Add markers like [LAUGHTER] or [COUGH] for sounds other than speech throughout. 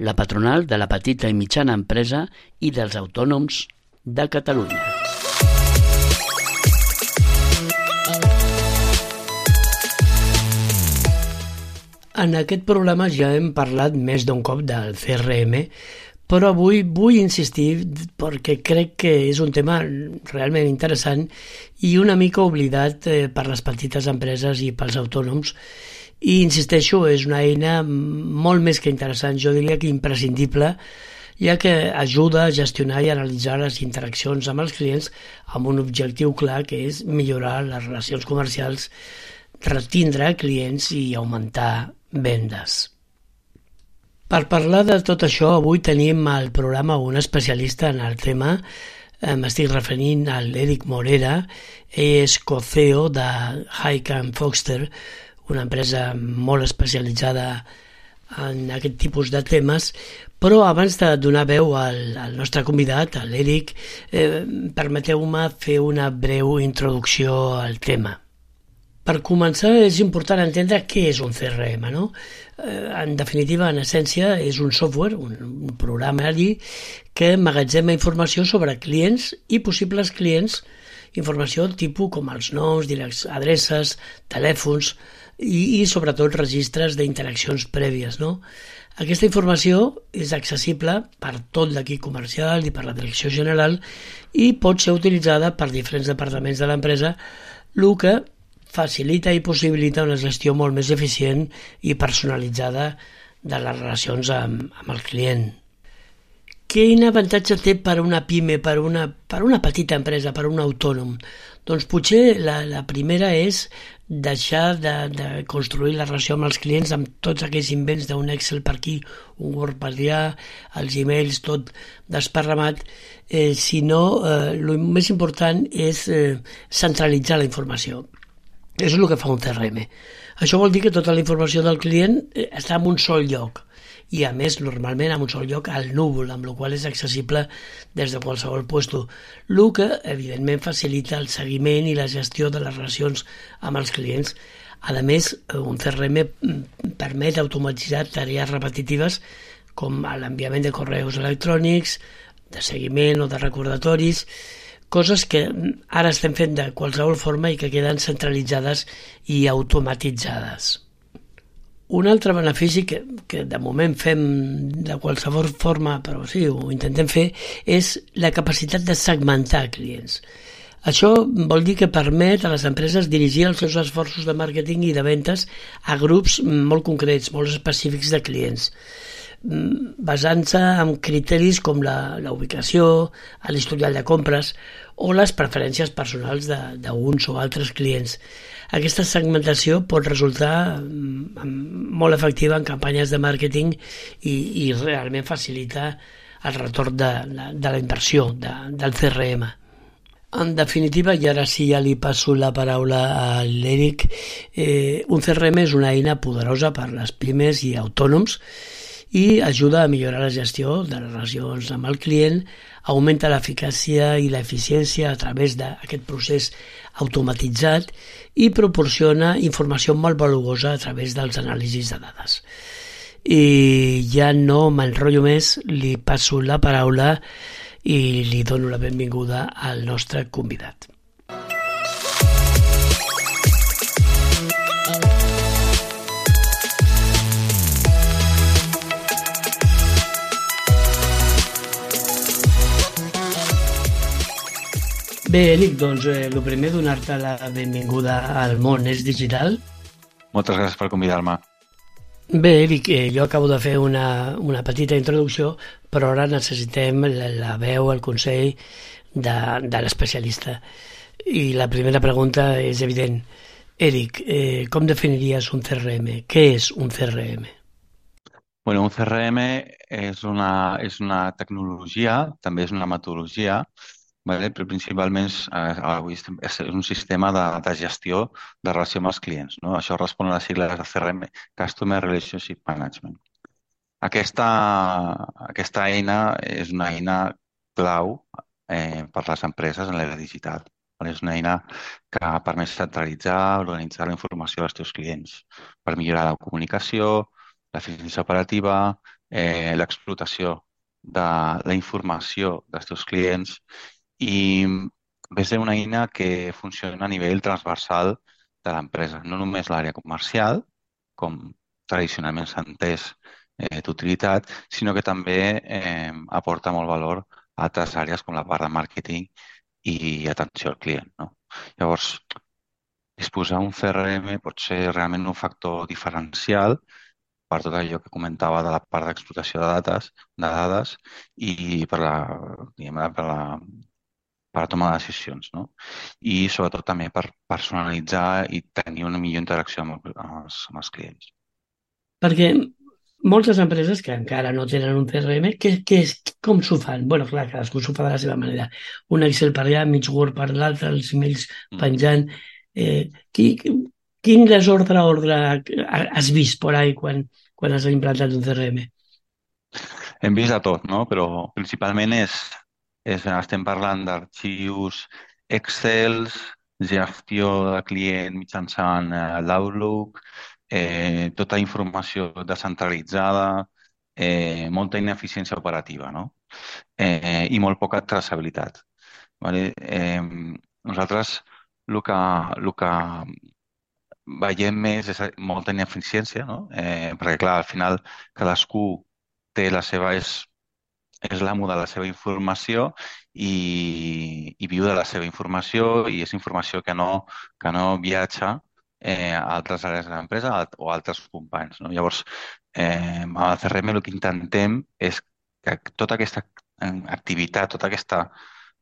la patronal de la petita i mitjana empresa i dels autònoms de Catalunya. En aquest programa ja hem parlat més d'un cop del CRM, però avui vull insistir perquè crec que és un tema realment interessant i una mica oblidat eh, per les petites empreses i pels autònoms i insisteixo, és una eina molt més que interessant, jo diria que imprescindible, ja que ajuda a gestionar i analitzar les interaccions amb els clients amb un objectiu clar que és millorar les relacions comercials, retindre clients i augmentar vendes. Per parlar de tot això, avui tenim al programa un especialista en el tema, eh, m'estic referint a l'Eric Morera, és co-CEO de Highcamp Foster, una empresa molt especialitzada en aquest tipus de temes, però abans de donar veu al, al nostre convidat, a l'Eric, eh, permeteu-me fer una breu introducció al tema. Per començar, és important entendre què és un CRM, no? Eh, En definitiva, en essència, és un software, un, un programari que emmagatzema informació sobre clients i possibles clients, informació tipus com els noms, adreces, telèfons i, i sobretot registres d'interaccions prèvies, no? Aquesta informació és accessible per tot l'equip comercial i per la direcció general i pot ser utilitzada per diferents departaments de l'empresa, el que facilita i possibilita una gestió molt més eficient i personalitzada de les relacions amb, amb el client. Quin avantatge té per una pime, per una, per una petita empresa, per un autònom? Doncs potser la, la primera és deixar de, de construir la relació amb els clients amb tots aquells invents d'un Excel per aquí, un Word per allà, els emails, tot desparramat, eh, sinó eh, més important és eh, centralitzar la informació. Això és el que fa un CRM. Això vol dir que tota la informació del client eh, està en un sol lloc i a més normalment en un sol lloc al núvol, amb la qual és accessible des de qualsevol puesto, el que evidentment facilita el seguiment i la gestió de les relacions amb els clients. A més, un CRM permet automatitzar tarees repetitives com l'enviament de correus electrònics, de seguiment o de recordatoris, coses que ara estem fent de qualsevol forma i que queden centralitzades i automatitzades. Un altre benefici que, que de moment fem de qualsevol forma, però sí, ho intentem fer, és la capacitat de segmentar clients. Això vol dir que permet a les empreses dirigir els seus esforços de màrqueting i de ventes a grups molt concrets, molt específics de clients basant-se en criteris com la, la ubicació, l'historial de compres o les preferències personals d'uns o altres clients. Aquesta segmentació pot resultar molt efectiva en campanyes de màrqueting i, i realment facilita el retorn de, de la inversió de, del CRM. En definitiva, i ara sí ja li passo la paraula a l'Eric, eh, un CRM és una eina poderosa per les pimes i autònoms i ajuda a millorar la gestió de les relacions amb el client, augmenta l'eficàcia i l'eficiència a través d'aquest procés automatitzat i proporciona informació molt valuosa a través dels anàlisis de dades. I ja no m'enrotllo més, li passo la paraula i li dono la benvinguda al nostre convidat. Bé, Eric, doncs eh, el primer donar-te la benvinguda al món és digital. Moltes gràcies per convidar-me. Bé, Eric, eh, jo acabo de fer una, una petita introducció, però ara necessitem la, la veu, el consell de, de l'especialista. I la primera pregunta és evident. Eric, eh, com definiries un CRM? Què és un CRM? Bueno, un CRM és una, és una tecnologia, també és una metodologia, vale? però principalment eh, avui és un sistema de, de gestió de relació amb els clients. No? Això respon a les sigles de CRM, Customer Relationship Management. Aquesta, aquesta eina és una eina clau eh, per les empreses en l'era digital. És una eina que permet centralitzar, organitzar la informació dels teus clients per millorar la comunicació, l'eficiència operativa, eh, l'explotació de la informació dels teus clients i ve ser una eina que funciona a nivell transversal de l'empresa, no només l'àrea comercial, com tradicionalment s'ha entès eh, d'utilitat, sinó que també eh, aporta molt valor a altres àrees com la part de màrqueting i atenció al client. No? Llavors, disposar un CRM pot ser realment un factor diferencial per tot allò que comentava de la part d'explotació de dades, de dades i per la, diguem, per la, per tomar decisions, no? I sobretot també per personalitzar i tenir una millor interacció amb, amb, els, amb els clients. Perquè moltes empreses que encara no tenen un CRM, que, que és, com s'ho fan? bueno, clar, cadascú s'ho fa de la seva manera. Un Excel per allà, mig Word per l'altre, els emails Mm. penjant. Eh, qui, quin desordre ordre has vist por ahí quan, quan has implantat un CRM? Hem vist de tot, no? Però principalment és, és estem parlant d'arxius Excels, gestió de client mitjançant eh, l'Outlook, eh, tota informació descentralitzada, eh, molta ineficiència operativa, no? Eh, I molt poca traçabilitat. Vale? Eh, nosaltres el que, el que veiem més és molta ineficiència, no? Eh, perquè, clar, al final cadascú té la seva... és, és l'amo de la seva informació i, i viu de la seva informació i és informació que no, que no viatja eh, a altres àrees de l'empresa o a altres companys. No? Llavors, eh, amb el CRM el que intentem és que tota aquesta eh, activitat, tota aquesta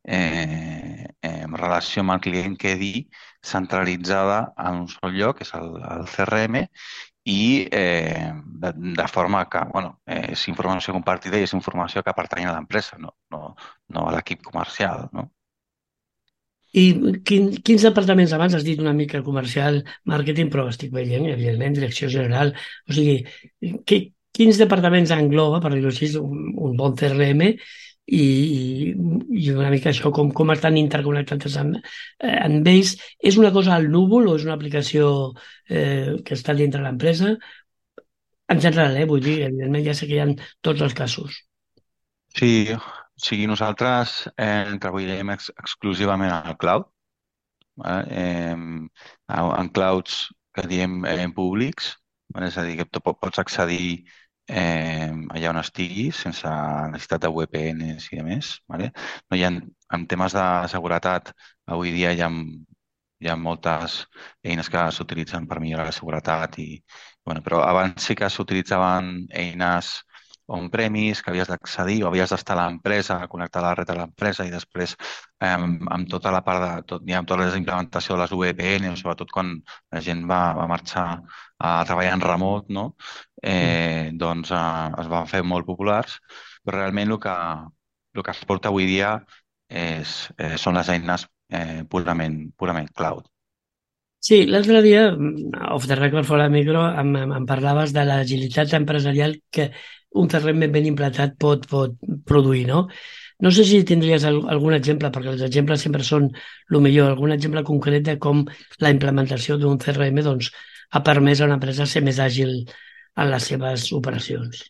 eh, eh, relació amb el client quedi centralitzada en un sol lloc, que és el, el CRM, i eh, de, de forma que bueno, eh, és informació compartida i és informació que pertany a l'empresa, no, no, no a l'equip comercial. No? I quin, quins departaments, abans has dit una mica comercial, màrqueting, però estic veient, evidentment, direcció general. O sigui, que, quins departaments engloba, per dir-ho així, un, un bon CRM i, i una mica això, com, com estan interconnectats amb, eh, amb ells. És una cosa al núvol o és una aplicació eh, que està dintre l'empresa? En general, eh, vull dir, evidentment ja sé que hi ha tots els casos. Sí, sigui, nosaltres eh, treballem ex exclusivament al cloud, eh, en clouds que diem eh, públics, és a dir, que pots accedir eh, allà on estiguis sense necessitat de VPNs i de més. Vale? No hi ha, en temes de seguretat, avui dia hi ha, hi ha moltes eines que s'utilitzen per millorar la seguretat, i, bueno, però abans sí que s'utilitzaven eines on-premise, que havies d'accedir o havies d'estar a l'empresa, connectar a la red de l'empresa i després eh, amb tota la part de tot, ja, amb tota la implementació de les VPN, sobretot quan la gent va, va marxar a treballar en remot, no? eh, doncs eh, es van fer molt populars, però realment el que, el que es porta avui dia és, eh, són les eines eh, purament, purament cloud. Sí, l'altre dia, off the record fora de micro, em, em parlaves de l'agilitat empresarial que un CRM ben implantat pot, pot produir, no? No sé si tindries algun exemple, perquè els exemples sempre són el millor, algun exemple concret de com la implementació d'un CRM doncs, ha permès a una empresa ser més àgil en les seves operacions.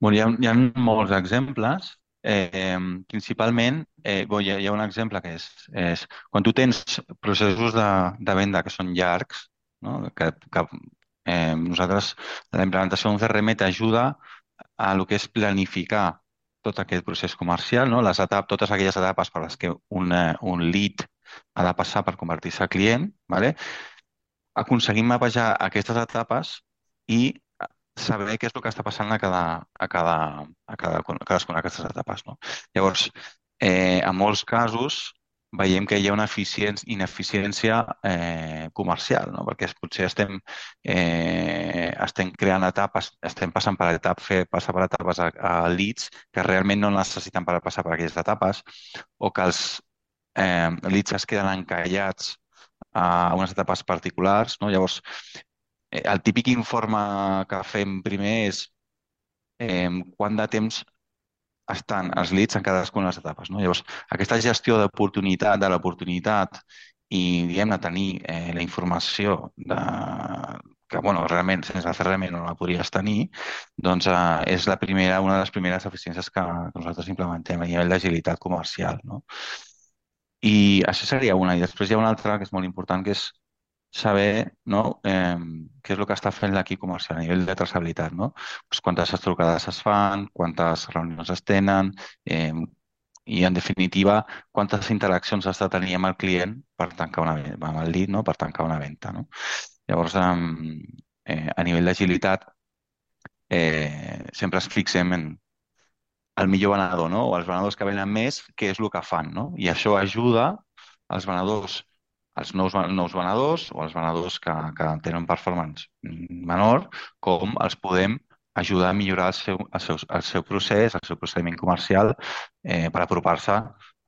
Bueno, hi, ha, hi ha molts exemples. Eh, principalment, eh, bueno, hi, ha, hi ha un exemple que és, és quan tu tens processos de, de venda que són llargs, no? que, que eh, nosaltres, la implementació d'un CRM t'ajuda a el que és planificar tot aquest procés comercial, no? les etapes, totes aquelles etapes per les que un, un lead ha de passar per convertir-se en client, ¿vale? aconseguim mapejar aquestes etapes i saber què és el que està passant a cada, a cada, a cada, a cadascuna d'aquestes etapes. No? Llavors, eh, en molts casos, veiem que hi ha una ineficiència eh, comercial, no? perquè potser estem, eh, estem creant etapes, estem passant per etapes, fer passar per etapes a, a leads que realment no necessiten per passar per aquelles etapes, o que els eh, leads es queden encallats a unes etapes particulars. No? Llavors, eh, el típic informe que fem primer és eh, quant de temps estan els leads en cadascuna de les etapes. No? Llavors, aquesta gestió d'oportunitat, de l'oportunitat i, diguem-ne, tenir eh, la informació de, que, bueno, realment, sense fer realment no la podries tenir, doncs eh, és la primera, una de les primeres eficiències que, que nosaltres implementem a nivell d'agilitat comercial. No? I això seria una. I després hi ha una altra que és molt important, que és saber no, eh, què és el que està fent l'equip comercial a nivell de traçabilitat. No? Pues quantes trucades es fan, quantes reunions es tenen eh, i, en definitiva, quantes interaccions de tenir amb el client per tancar una venda, amb el lead, no? per tancar una venda. No? Llavors, eh, a nivell d'agilitat, eh, sempre es fixem en el millor venedor, no? o els venedors que venen més, què és el que fan. No? I això ajuda als venedors els nous, nous venedors o els venedors que, que tenen performance menor, com els podem ajudar a millorar el seu, el seu, el seu procés, el seu procediment comercial eh, per apropar-se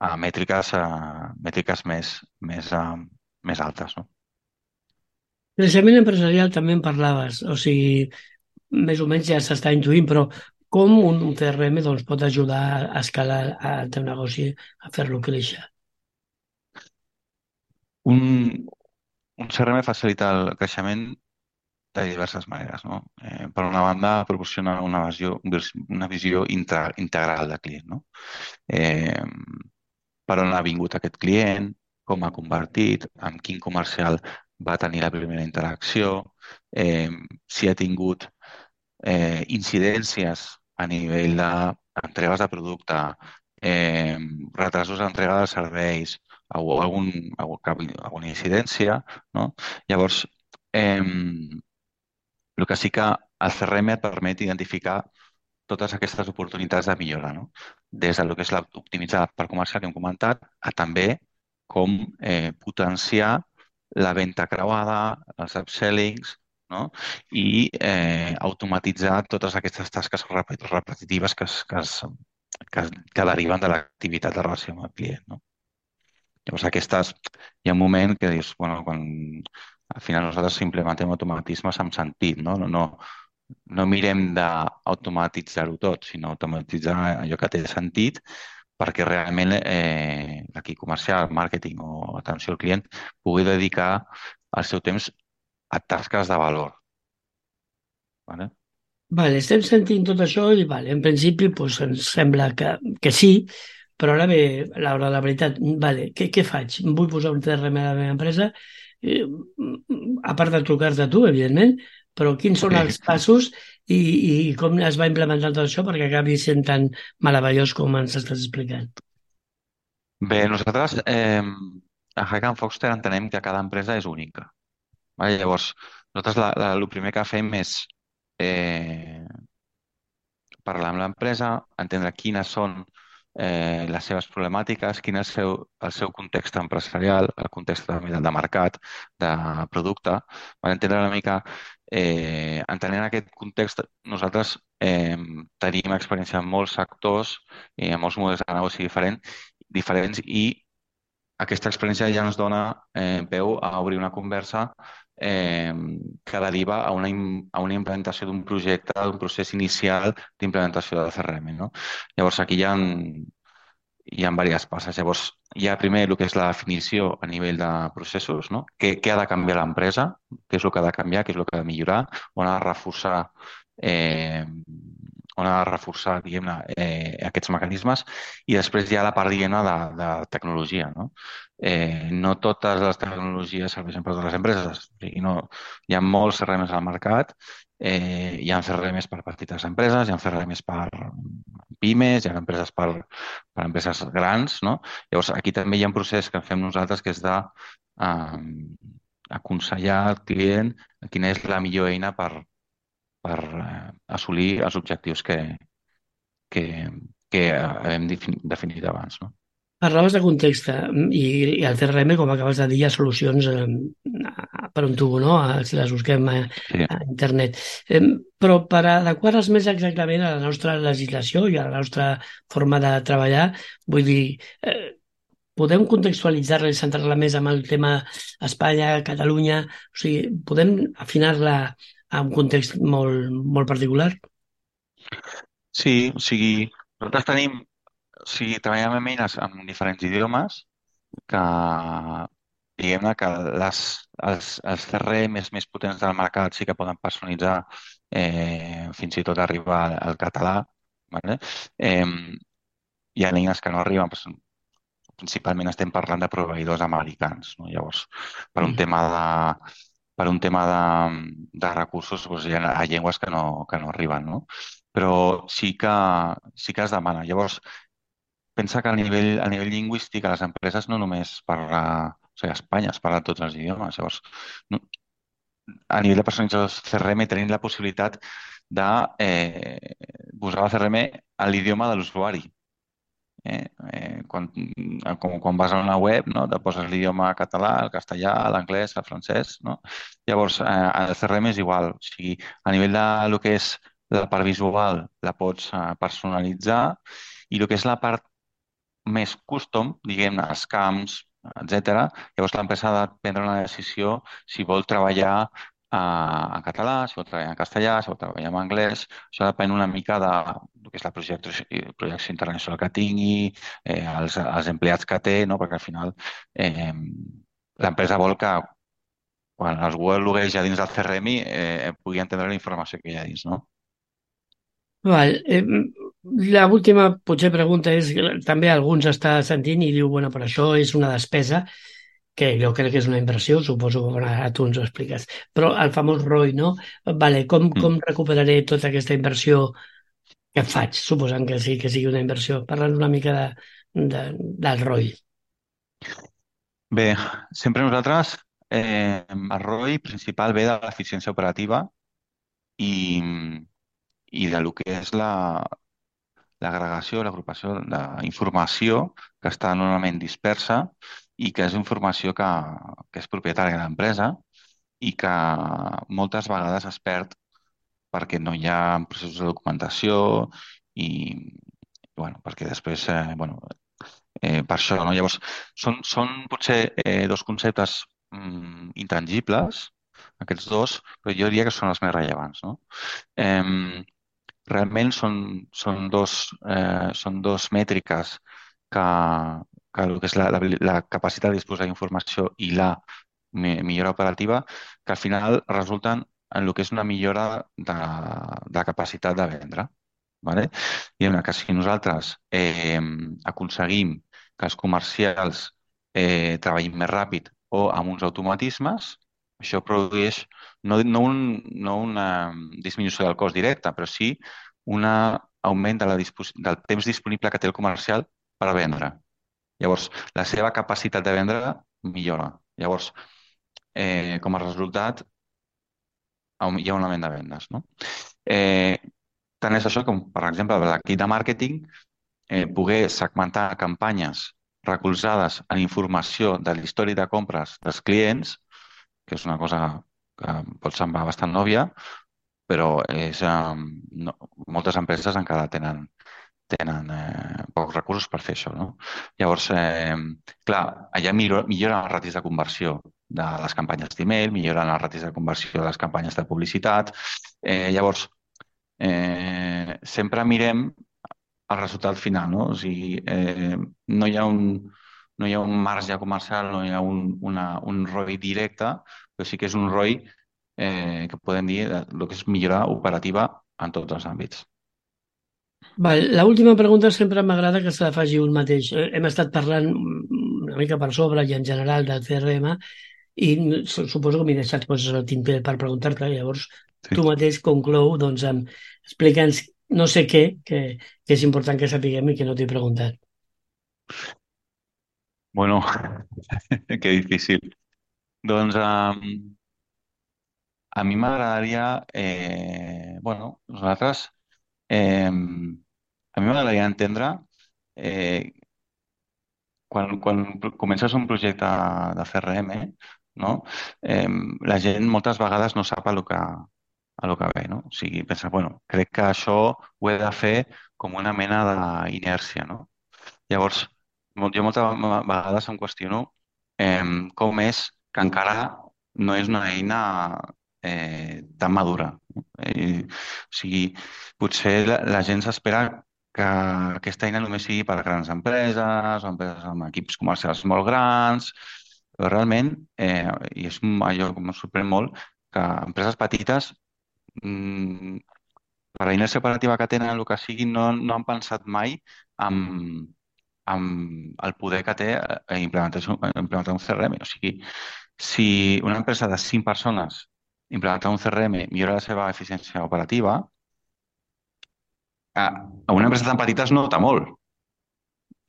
a mètriques, a mètriques més, més, a, més altes. No? Creixement empresarial també en parlaves, o sigui, més o menys ja s'està intuint, però com un CRM doncs, pot ajudar a escalar el teu negoci, a fer-lo créixer? Un, un CRM facilita el creixement de diverses maneres. No? Eh, per una banda, proporciona una visió, una visió integral de client. No? Eh, per on ha vingut aquest client, com ha convertit, amb quin comercial va tenir la primera interacció, eh, si ha tingut eh, incidències a nivell d'entregues de producte, eh, retrasos d'entrega de serveis, o algun, alguna incidència. No? Llavors, eh, el que sí que el CRM et permet identificar totes aquestes oportunitats de millora, no? des del que és l'optimitzar per comercial que hem comentat, a també com eh, potenciar la venda creuada, els upsellings, no? i eh, automatitzar totes aquestes tasques repetitives que, es, que, es, que, que deriven de l'activitat de relació amb el client. No? Llavors, aquestes, hi ha un moment que dius, bueno, quan al final nosaltres implementem automatismes amb sentit, no? No, no, no mirem d'automatitzar-ho tot, sinó automatitzar allò que té sentit perquè realment eh, l'equip comercial, màrqueting o atenció al client pugui dedicar el seu temps a tasques de valor. Vale? Vale, estem sentint tot això i vale, en principi pues, ens sembla que, que sí, però ara ve l'hora de la veritat. Vale, què, què faig? Vull posar un CRM a la meva empresa, eh, a part de trucar-te a tu, evidentment, però quins són els passos i, i com es va implementar tot això perquè acabi sent tan meravellós com ens estàs explicant? Bé, nosaltres eh, a Hack Foster entenem que cada empresa és única. Vale? Llavors, nosaltres la, la, el primer que fem és eh, parlar amb l'empresa, entendre quines són eh, les seves problemàtiques, quin és el seu, el seu context empresarial, el context de, de mercat, de producte, per entendre una mica, eh, entenent aquest context, nosaltres eh, tenim experiència en molts sectors i en molts models de negoci diferent, diferents i aquesta experiència ja ens dona eh, peu a obrir una conversa eh, que deriva a una, a una implementació d'un projecte, d'un procés inicial d'implementació de CRM. No? Llavors, aquí hi ha, hi ha diverses passes. Llavors, hi ha primer el que és la definició a nivell de processos, no? què, què ha de canviar l'empresa, què és el que ha de canviar, què és el que ha de millorar, on ha de reforçar eh, on ha de reforçar diguem-ne eh, aquests mecanismes i després hi ha la part diguem-ne de, de tecnologia. No? Eh, no totes les tecnologies serveixen per totes les empreses. O sigui, no, hi ha molts CRMs al mercat, eh, hi ha CRMs per petites empreses, hi ha CRMs per pimes, hi ha empreses per, per empreses grans. No? Llavors, aquí també hi ha un procés que fem nosaltres que és de eh, aconsellar al client quina és la millor eina per, per eh, assolir els objectius que, que, que hem definit abans. No? Parlaves de context eh, i, i al CRM, com acabes de dir, hi ha solucions eh, per un tubo, no? Eh, si les busquem a, Sí. a internet. Eh, però per adequar-les més exactament a la nostra legislació i a la nostra forma de treballar, vull dir, eh, podem contextualitzar-la i centrar-la més amb el tema Espanya, Catalunya, o sigui, podem afinar-la a un context molt, molt particular? Sí, o sigui, nosaltres tenim, o sigui, treballem amb eines en diferents idiomes que, diguem-ne que les, els, els CRMs més potents del mercat sí que poden personalitzar eh, fins i tot arribar al, al català, ¿vale? Eh, hi ha eines que no arriben, però principalment estem parlant de proveïdors americans, no? Llavors, per un Mm. tema de, per un tema de, de recursos, doncs hi ha, llengües que no, que no arriben, no? Però sí que, sí que es demana. Llavors, pensa que a nivell, a nivell lingüístic a les empreses no només parla, o sigui, a Espanya es parla tots els idiomes. Llavors, no, a nivell de personalització CRM tenim la possibilitat de eh, posar el CRM a l'idioma de l'usuari. Eh? Eh, quan, com quan vas a una web, no? te poses l'idioma català, el castellà, l'anglès, el francès. No? Llavors, eh, el CRM és igual. O sigui, a nivell de lo que és la part visual, la pots eh, personalitzar i el que és la part més custom, diguem-ne, els camps, etc. Llavors l'empresa ha de prendre una decisió si vol treballar en català, si vol treballar en castellà, si vol treballar en anglès. Això depèn una mica de lo que és la projecció, projecció internacional que tingui, eh, els, els empleats que té, no? perquè al final eh, l'empresa vol que quan algú el logueja dins del CRM eh, pugui entendre la informació que hi ha dins, no? Val. Eh, la última, potser, pregunta és, també alguns està sentint i diu, bueno, però això és una despesa que jo crec que és una inversió, suposo que ara tu ens ho expliques. Però el famós ROI, no? Vale, com, Mm. com recuperaré tota aquesta inversió que faig, suposant que sí que sigui una inversió? Parla'ns una mica de, de, del ROI. Bé, sempre nosaltres, eh, el ROI principal ve de l'eficiència operativa i, i de lo que és la, l'agregació, l'agrupació d'informació que està normalment dispersa i que és informació que, que és propietat de l'empresa i que moltes vegades es perd perquè no hi ha processos de documentació i, bueno, perquè després, eh, bueno, eh, per això, no? Llavors, són, són potser eh, dos conceptes mm, intangibles, aquests dos, però jo diria que són els més rellevants, no? Eh, realment són, són dos, eh, són dos mètriques que, que el que és la, la, la capacitat de disposar d'informació i la mi- millora operativa, que al final resulten en el que és una millora de, de capacitat de vendre. Vale? Diguem-ne que si nosaltres eh, aconseguim que els comercials eh, treballin més ràpid o amb uns automatismes, això produeix no, no, un, no una disminució del cost directe, però sí un augment de la del temps disponible que té el comercial per vendre. Llavors, la seva capacitat de vendre millora. Llavors, eh, com a resultat, hi ha un augment de vendes. No? Eh, tant és això com, per exemple, l'equip de màrqueting eh, poder segmentar campanyes recolzades en informació de l'històric de compres dels clients, que és una cosa que pot semblar bastant nòvia, però és, eh, no, moltes empreses encara tenen, tenen eh, pocs recursos per fer això. No? Llavors, eh, clar, allà milloren les ratis de conversió de les campanyes d'email, milloren les ratis de conversió de les campanyes de publicitat. Eh, llavors, eh, sempre mirem el resultat final, no? O sigui, eh, no hi ha un, no hi ha un marge comercial, no hi ha un, una, un ROI directe, però sí que és un ROI eh, que podem dir el que és millorar operativa en tots els àmbits. Val, la última pregunta sempre m'agrada que se la faci un mateix. Eh, Hem estat parlant una mica per sobre i en general del CRM i su- suposo que m'he deixat coses al tinter per preguntar-te. Llavors, Sí. tu mateix conclou doncs, amb explica'ns no sé què, que, que és important que sapiguem i que no t'he preguntat. Bueno, [LAUGHS] que difícil. Doncs um, a mi m'agradaria, eh, bueno, nosaltres, eh, a mi m'agradaria entendre eh, quan, quan comences un projecte de CRM, no? eh, la gent moltes vegades no sap a lo que, a lo que ve, no? O sigui, pensa, bueno, crec que això ho he de fer com una mena d'inèrcia, no? Llavors, jo moltes vegades em qüestiono eh, com és que encara no és una eina eh, tan madura. Eh, o sigui, potser la, la gent s'espera que aquesta eina només sigui per a grans empreses o empreses amb equips comercials molt grans, però realment, eh, i és allò que em sorprèn molt, que empreses petites mm, per la inèrcia operativa que tenen, el que sigui, no, no han pensat mai en, en el poder que té eh, implementar, implementar un CRM. O sigui, si una empresa de 5 persones implementar un CRM millora la seva eficiència operativa, a una empresa tan petita es nota molt.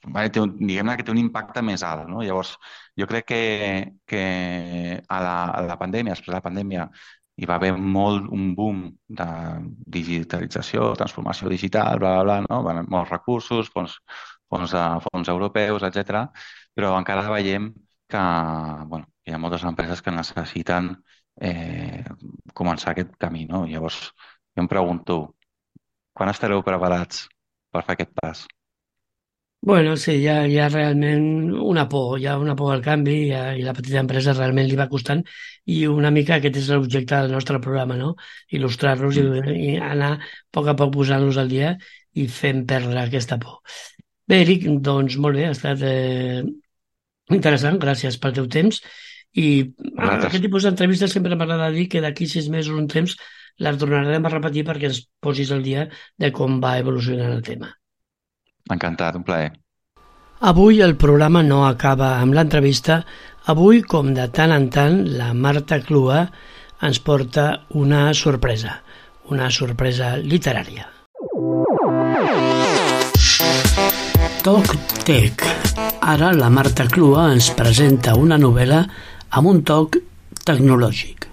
Vale? Té un, diguem que té un impacte més alt. No? Llavors, jo crec que, que a, la, a la pandèmia, després de la pandèmia, hi va haver molt un boom de digitalització, transformació digital, bla, bla, bla, no? Van molts recursos, fons, fons, de, fons europeus, etc. Però encara veiem que bueno, hi ha moltes empreses que necessiten eh, començar aquest camí. No? Llavors, jo em pregunto, quan estareu preparats per fer aquest pas? Bueno, sí, hi ha, hi ha realment una por, hi ha una por al canvi i, i la petita empresa realment li va costant i una mica aquest és l'objecte del nostre programa, no? Il·lustrar-los i, i anar a poc a poc posant-los al dia i fent perdre aquesta por. Bé, Eric, doncs molt bé, ha estat eh, interessant, gràcies pel teu temps i Gràcies. aquest tipus d'entrevistes sempre m'agrada dir que d'aquí sis mesos, un temps, les tornarem a repetir perquè ens posis al dia de com va evolucionant el tema. Encantat, un plaer. Avui el programa no acaba amb l'entrevista. Avui, com de tant en tant, la Marta Clua ens porta una sorpresa, una sorpresa literària. Toc Tec. Ara la Marta Clua ens presenta una novel·la amb un toc tecnològic.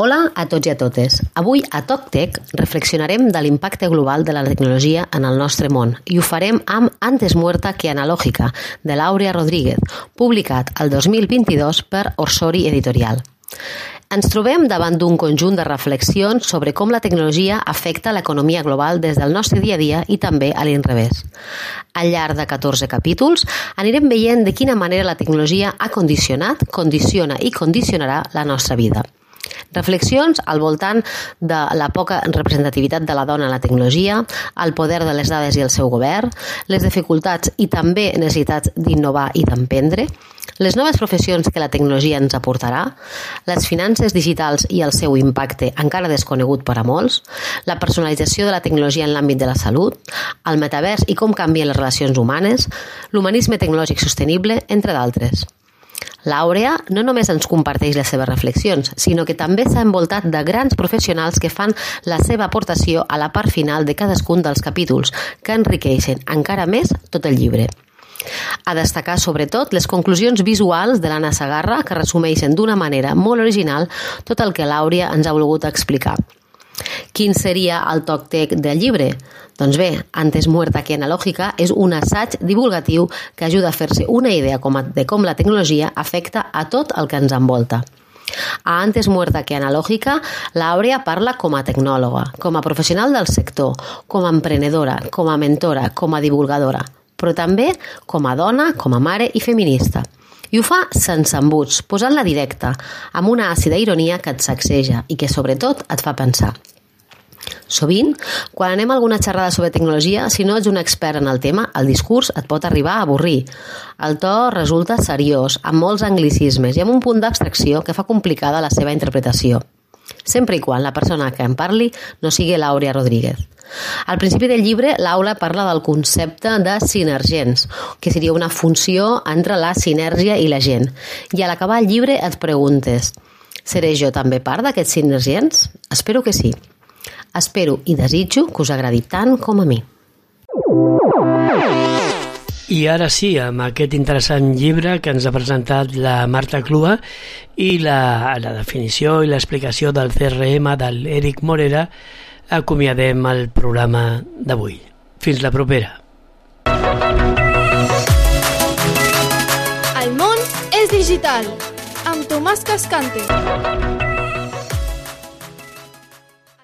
Hola a tots i a totes. Avui a TocTec reflexionarem de l'impacte global de la tecnologia en el nostre món i ho farem amb Antes muerta que analògica, de L'Àurea Rodríguez, publicat el 2022 per Orsori Editorial. Ens trobem davant d'un conjunt de reflexions sobre com la tecnologia afecta l'economia global des del nostre dia a dia i també a l'inrevés. Al llarg de 14 capítols anirem veient de quina manera la tecnologia ha condicionat, condiciona i condicionarà la nostra vida. Reflexions al voltant de la poca representativitat de la dona en la tecnologia, el poder de les dades i el seu govern, les dificultats i també necessitats d'innovar i d'emprendre, les noves professions que la tecnologia ens aportarà, les finances digitals i el seu impacte encara desconegut per a molts, la personalització de la tecnologia en l'àmbit de la salut, el metavers i com canvien les relacions humanes, l'humanisme tecnològic sostenible, entre d'altres. L'Àurea no només ens comparteix les seves reflexions, sinó que també s'ha envoltat de grans professionals que fan la seva aportació a la part final de cadascun dels capítols, que enriqueixen encara més tot el llibre. A destacar, sobretot, les conclusions visuals de l'Anna Sagarra, que resumeixen d'una manera molt original tot el que l'Àurea ens ha volgut explicar. Quin seria el toc tec del llibre? Doncs bé, Antes muerta que analògica és un assaig divulgatiu que ajuda a fer-se una idea de com la tecnologia afecta a tot el que ens envolta. A Antes muerta que analògica, l'Àurea parla com a tecnòloga, com a professional del sector, com a emprenedora, com a mentora, com a divulgadora, però també com a dona, com a mare i feminista. I ho fa sense embuts, posant-la directa, amb una àcida ironia que et sacseja i que, sobretot, et fa pensar. Sovint, quan anem a alguna xerrada sobre tecnologia, si no ets un expert en el tema, el discurs et pot arribar a avorrir. El to resulta seriós, amb molts anglicismes i amb un punt d'abstracció que fa complicada la seva interpretació. Sempre i quan la persona que en parli no sigui l'Àurea Rodríguez. Al principi del llibre, l'Aula parla del concepte de sinergens, que seria una funció entre la sinergia i la gent. I a l'acabar el llibre et preguntes Seré jo també part d'aquests sinergens? Espero que sí. Espero i desitjo que us agradi tant com a mi. I ara sí, amb aquest interessant llibre que ens ha presentat la Marta Clua i la, la definició i l'explicació del CRM de l'Eric Morera, acomiadem el programa d'avui. Fins la propera. El món és digital. Amb Tomàs Cascante.